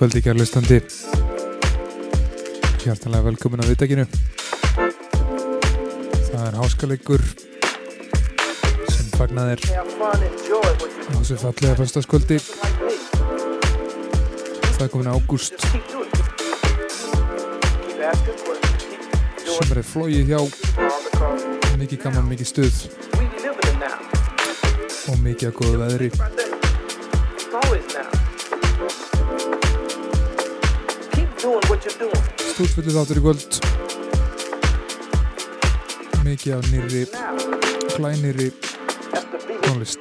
Kvöldi kærlustandi Hjartalega velkomin á viðdækinu Það er háskaleikur sem fagnaðir á þessu fallega fyrstaskvöldi Það er komin ágúst. Sem er flóið hjá. Mikið gaman, mikið stuð. Og mikið að góða veðri Stúrfullu þáttur í kvöld mikið af nýri glænýri tónlist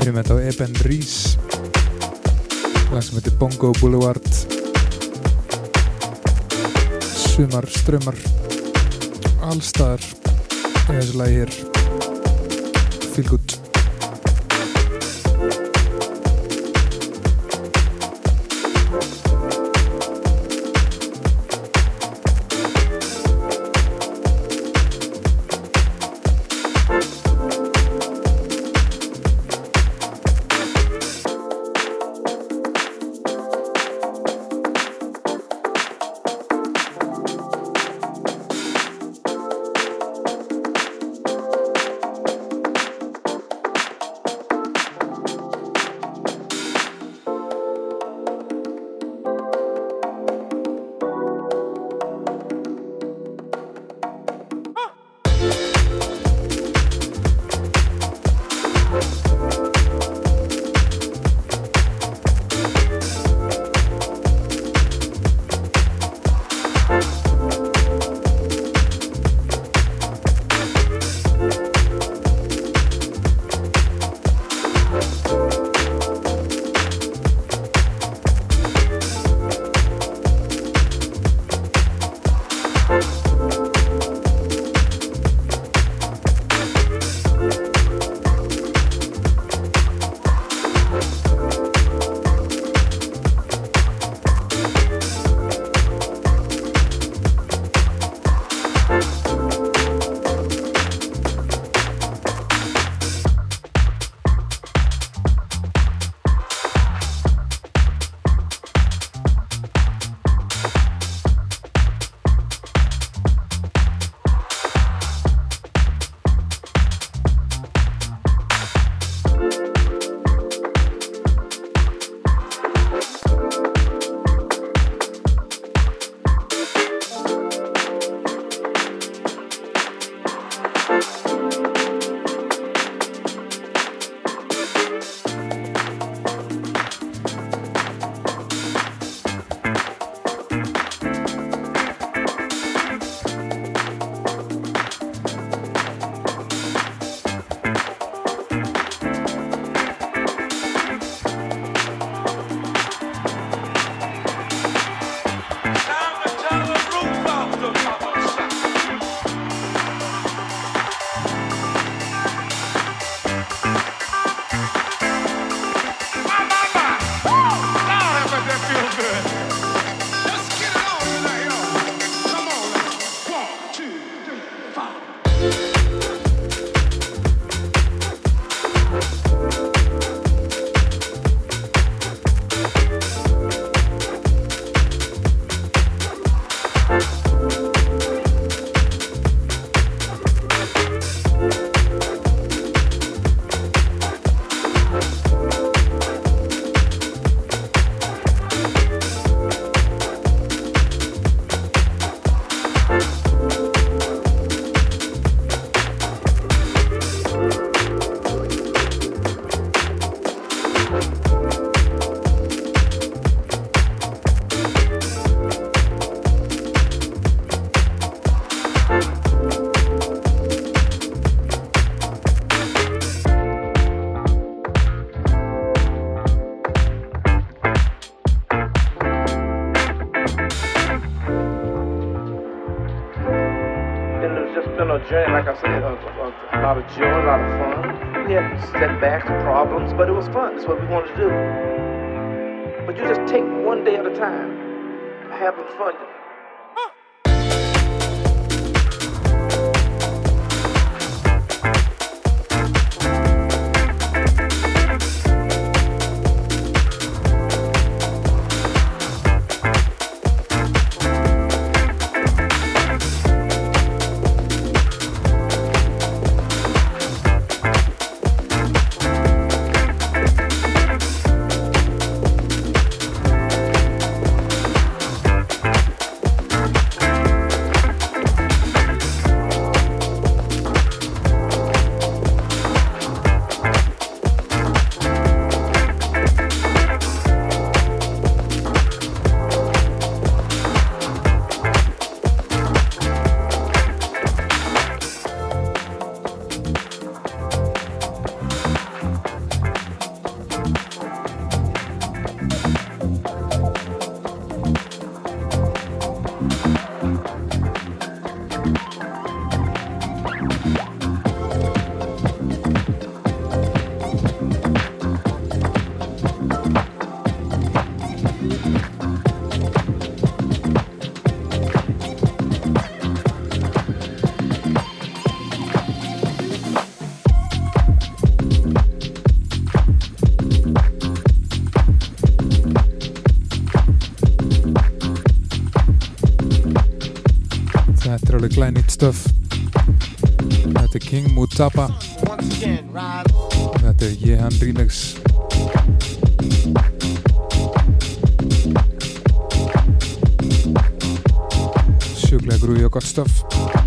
Byrjum þetta á Eben Rees sem heitir Bongo Boulevard sumar strömmar allstaðar í þessu lagi hér. Feel journey, like I said, a, a, a lot of joy, a lot of fun. We had setbacks, problems, but it was fun. That's what we wanted to do. But you just take one day at a time, having fun. Stuff. Þetta er King Mutapa. Þetta er Jehan Remix. Sjúklega grúi og gott stuff.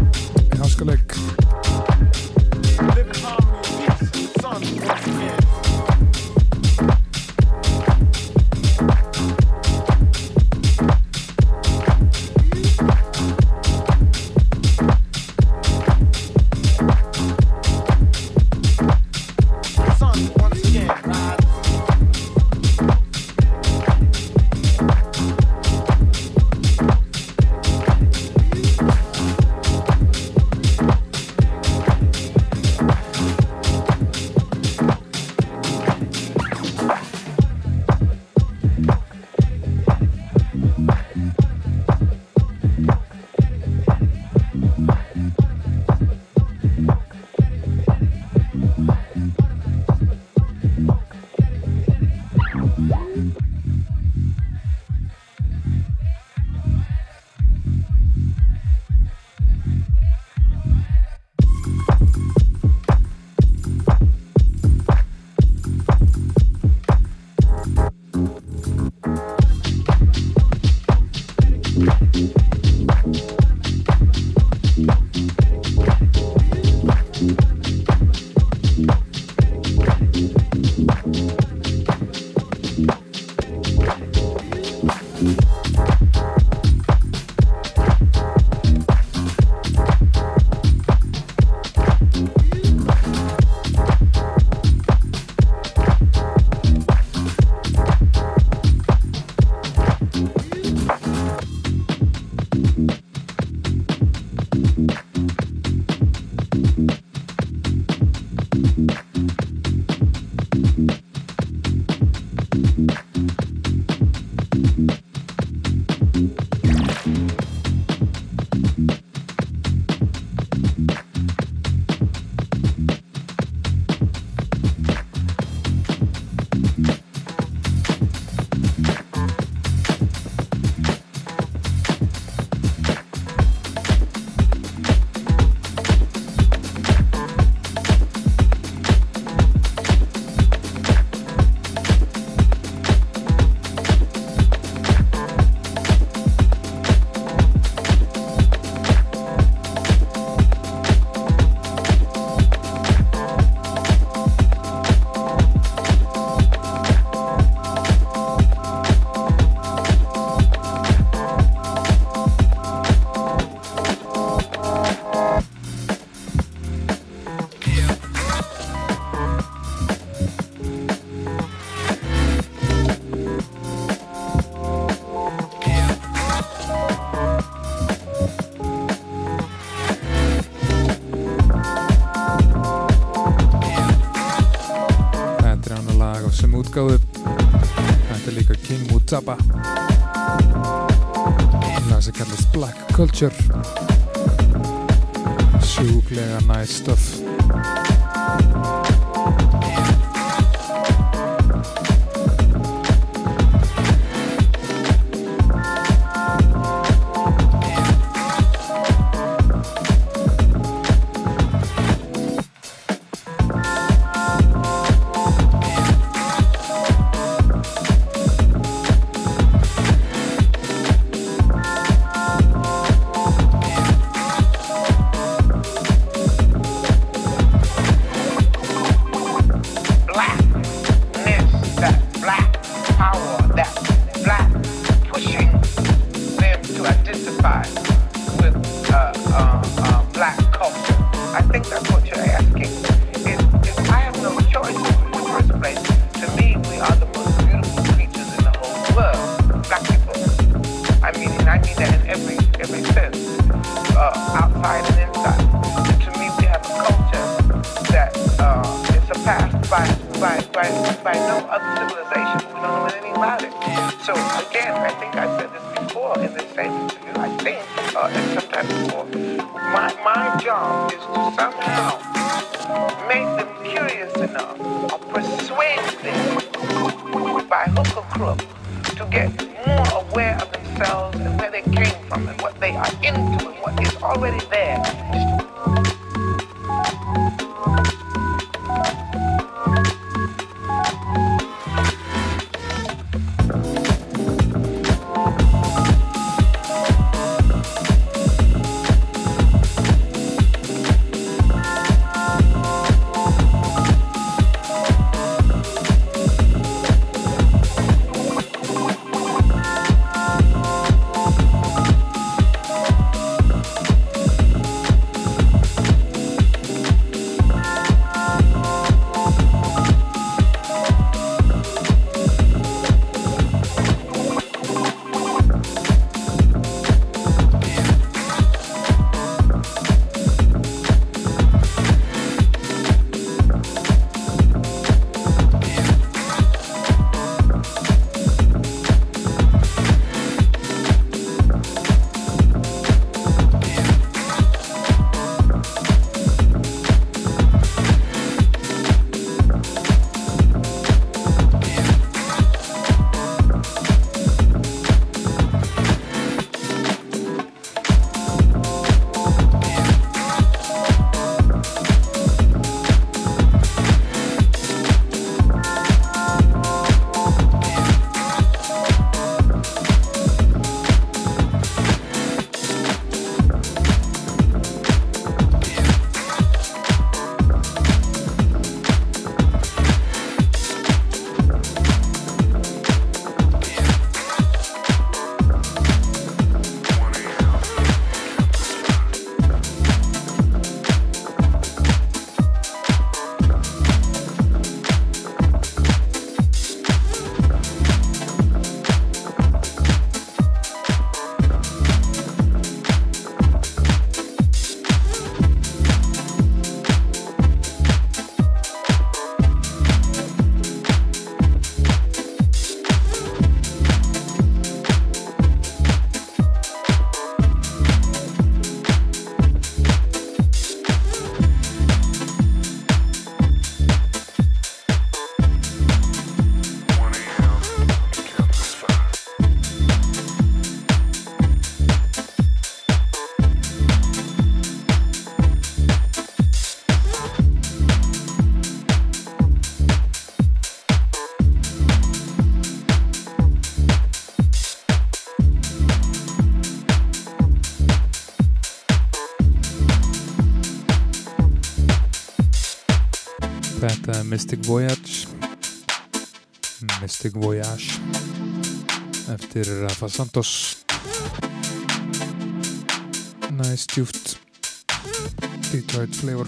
Culture sjúklega næst nice stöf again, I think I said this before in this same interview, I think, uh, and sometimes before, my, my job is to somehow make them curious enough or persuade them by hook or crook to get more aware of themselves and where they came from and what they are into and what is already there. Mystic Voyage. Mystic Voyage. Eftir Rafa Santos. Nice djúft Detroit flavor.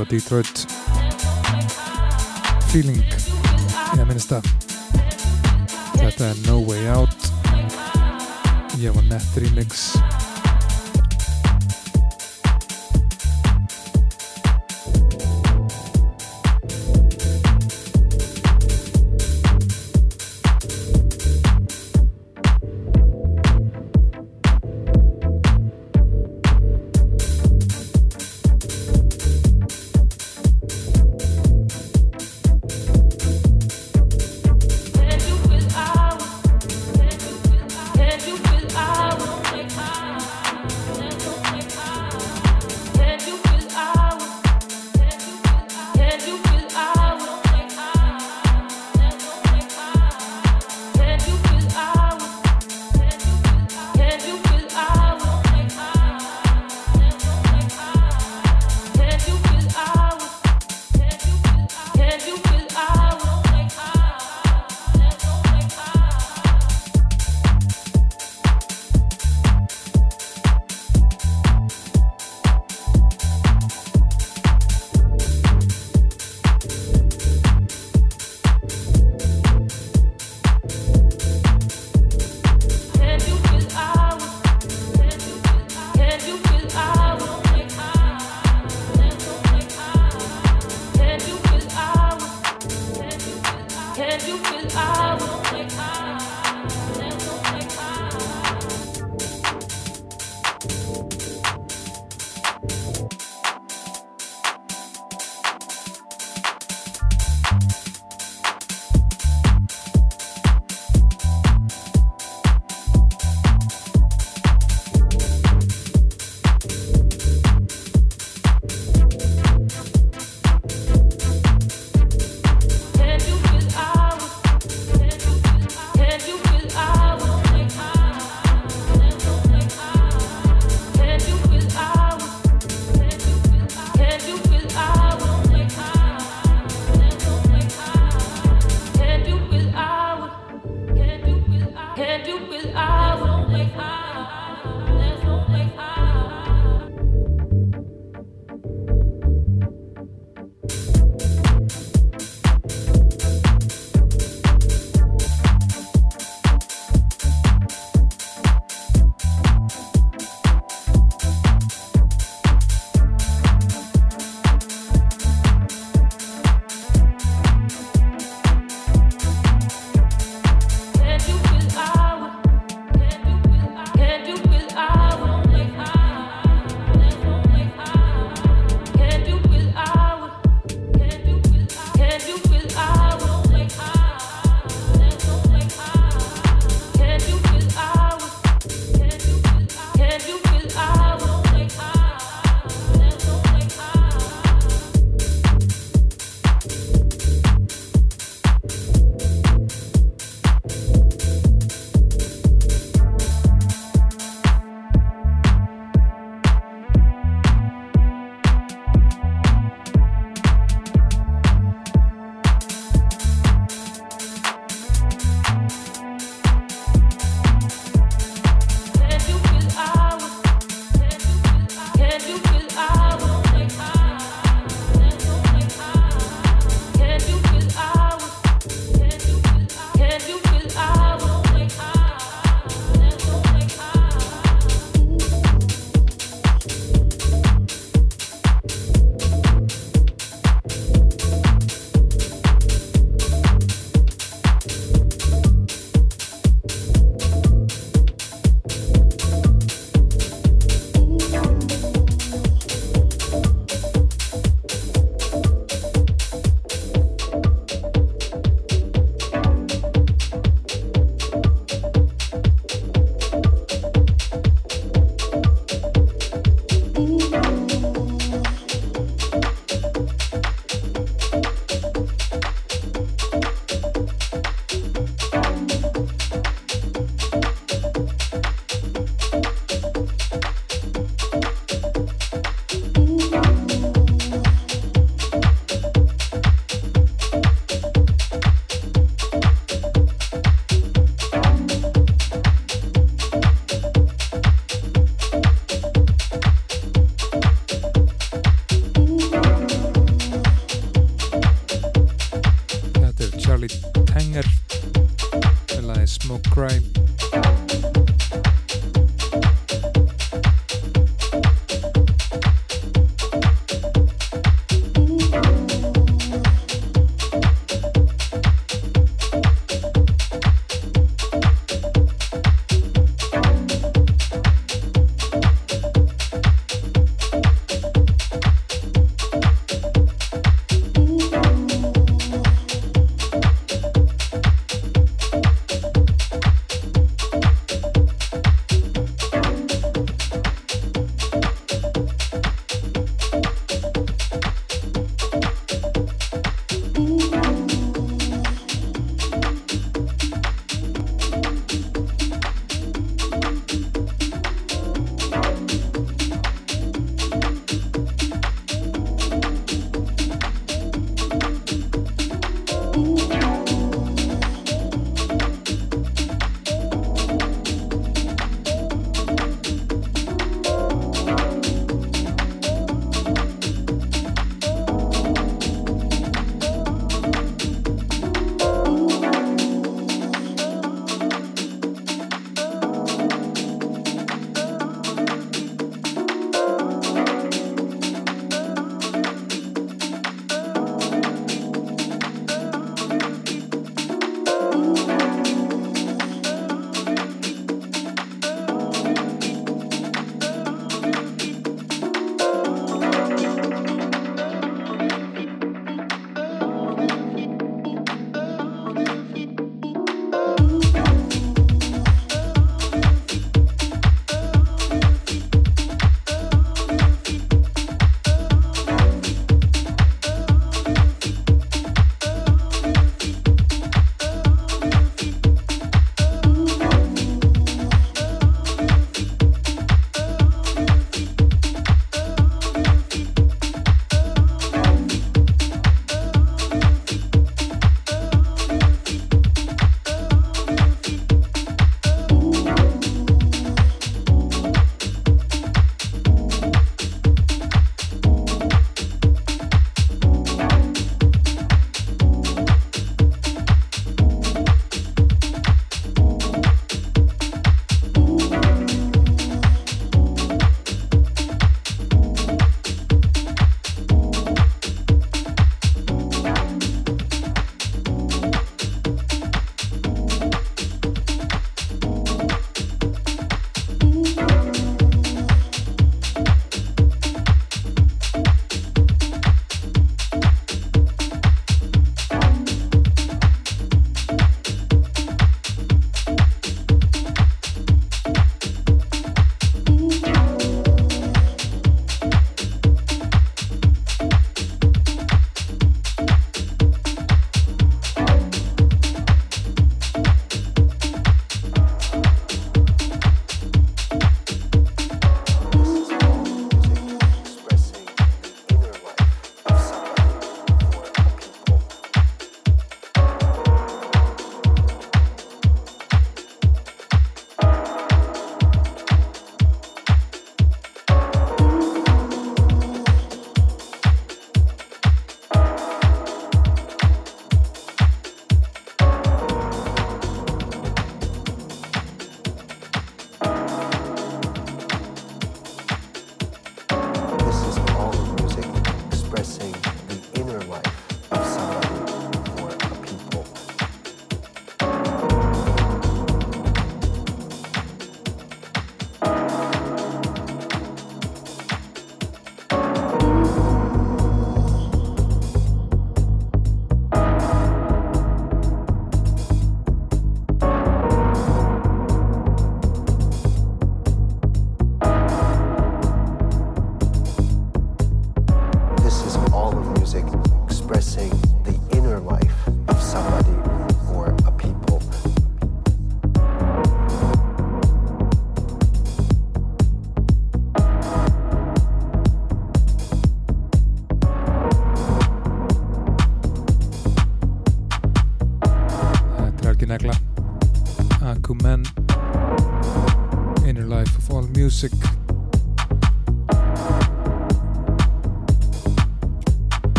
Djúpa Detroit feeling. Í að minnsta þetta er No Way Out. Ég var nett remix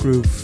Groove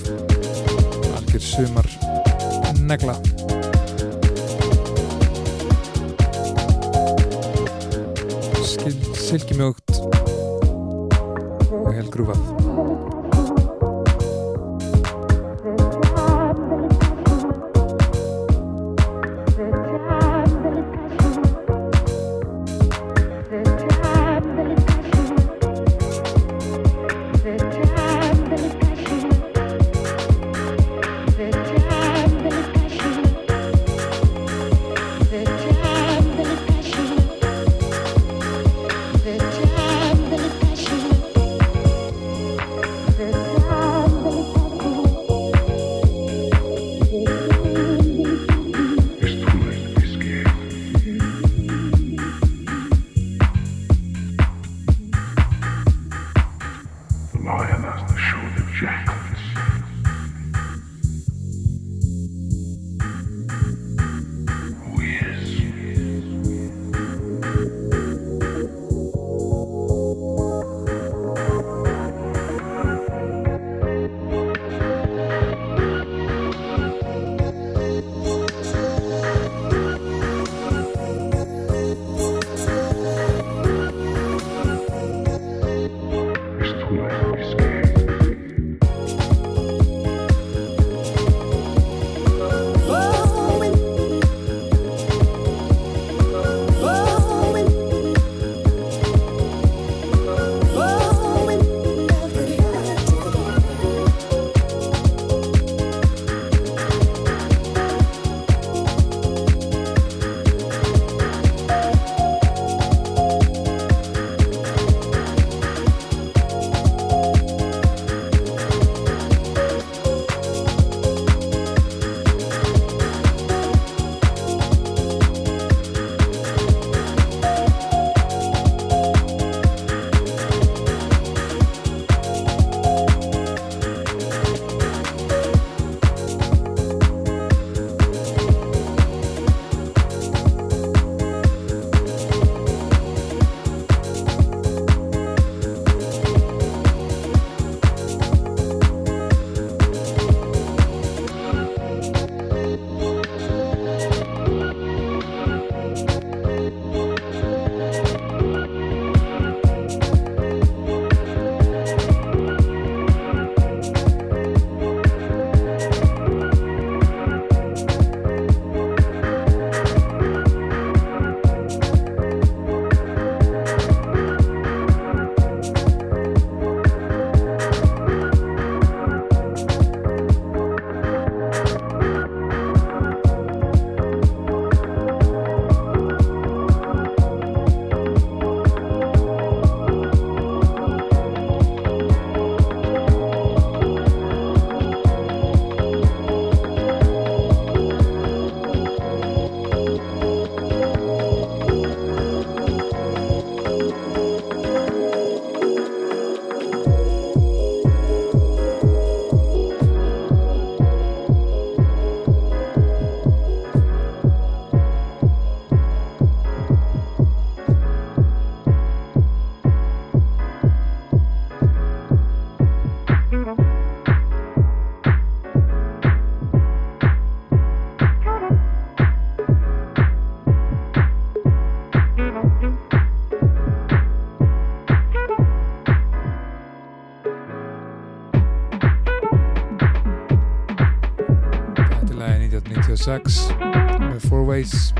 sax, four ways.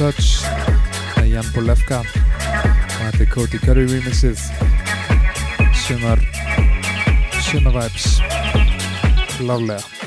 Touch by Jan Polewka, one of the Cody Curry remixes. Shimmer, Shimmer vibes. Lovely.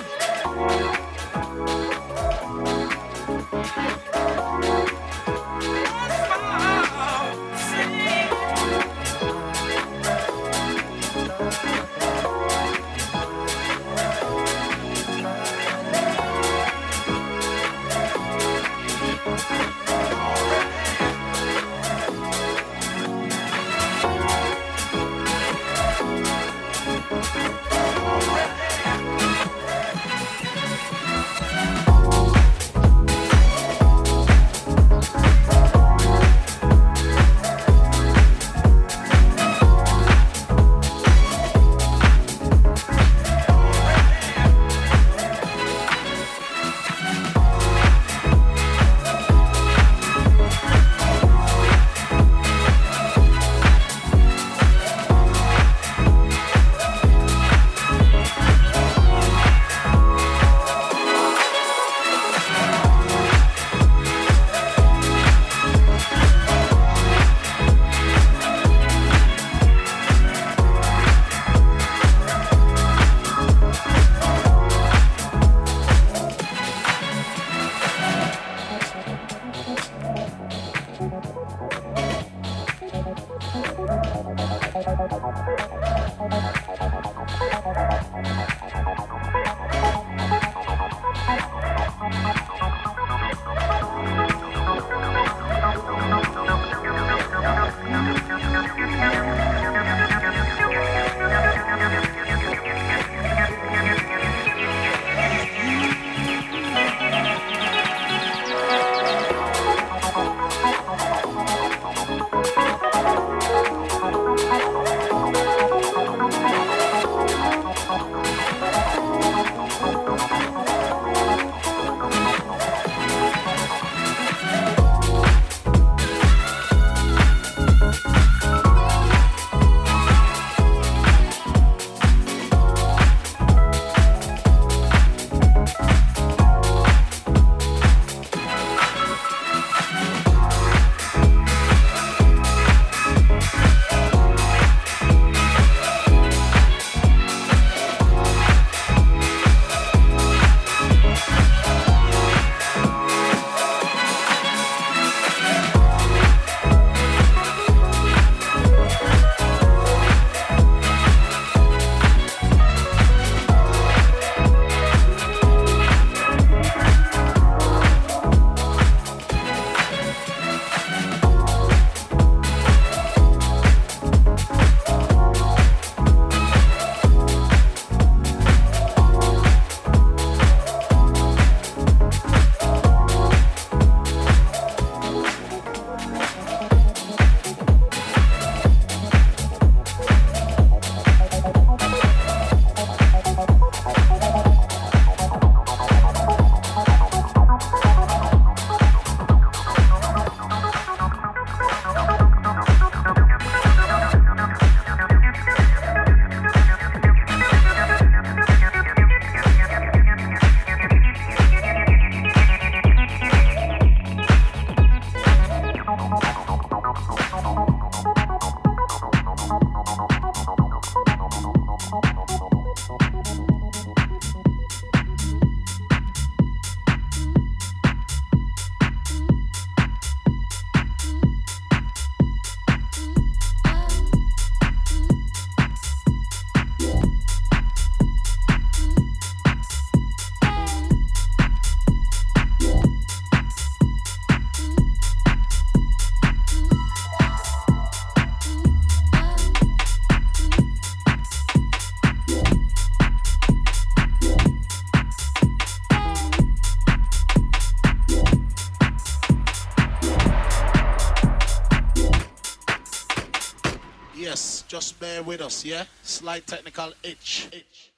Lálega with us, yeah? Slight technical itch. itch.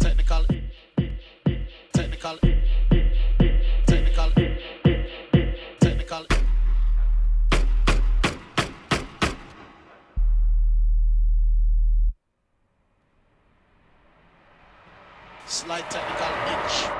Technical, technical, technical, technical. Slight technical itch.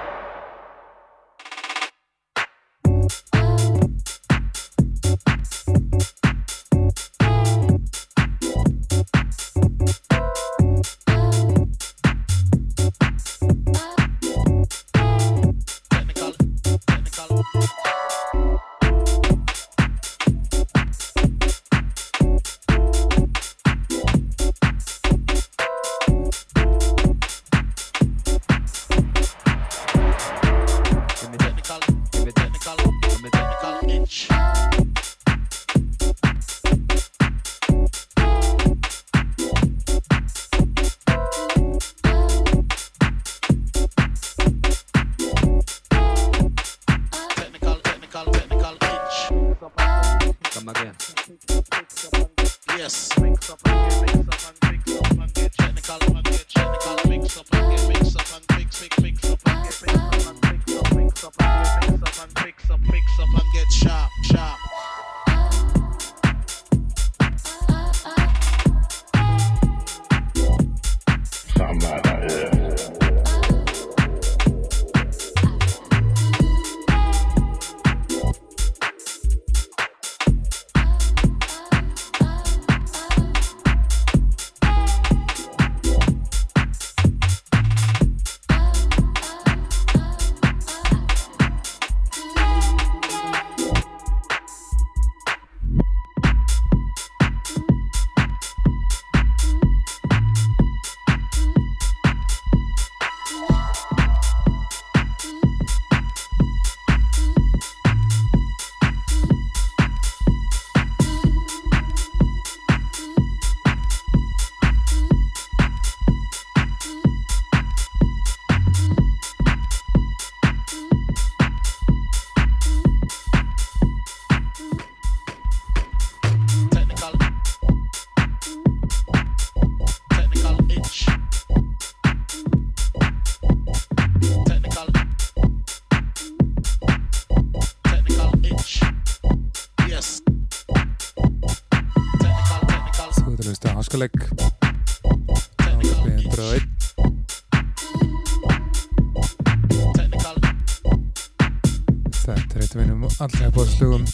Eitt vinum allra bóðslugum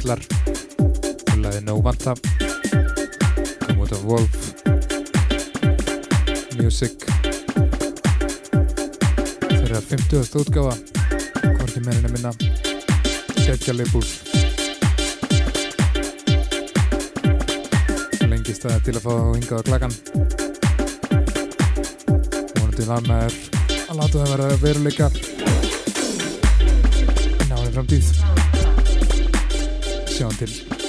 minn maður Mellar Hulaði Novanta kom út af Wolf Music. Þeirra 50. útgáfa. Hvort ekki meirinu minna. Leifbúl lengi staði til að fá hingað á klakan vonandi var maður að láta það vera veruleika. Náði framtíð getirdi.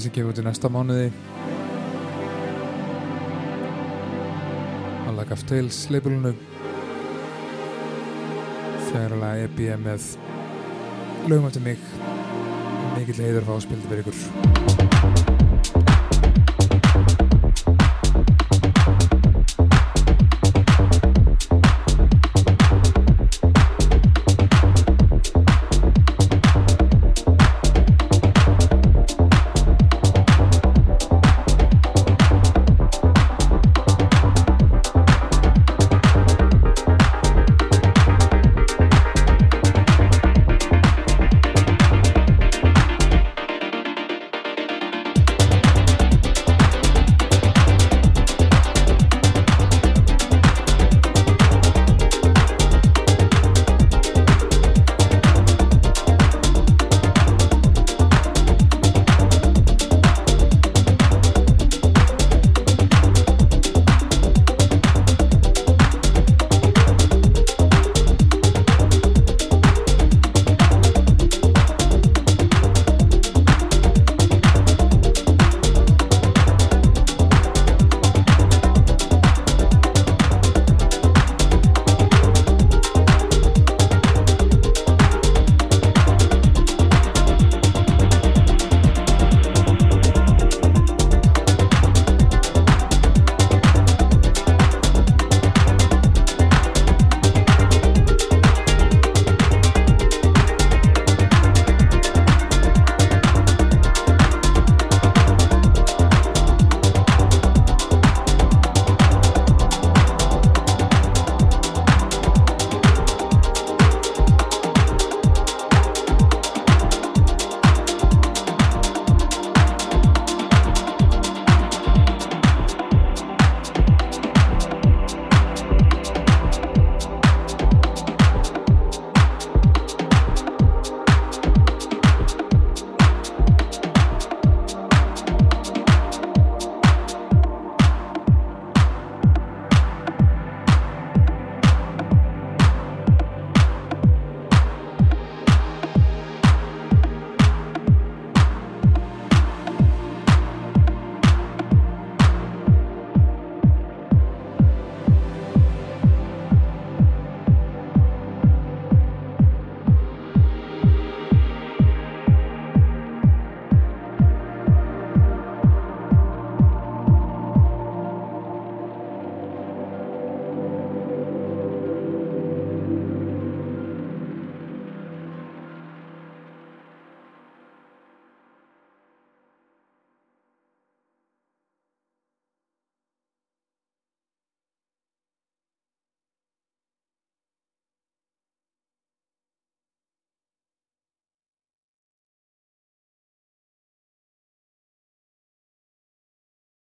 Minni sem gefur út í næsta mánuði. Like of Tales labelunu þegar alveg EP er með lögum eftir mig. Mikill heiður að fá að spilta fyrir ykkur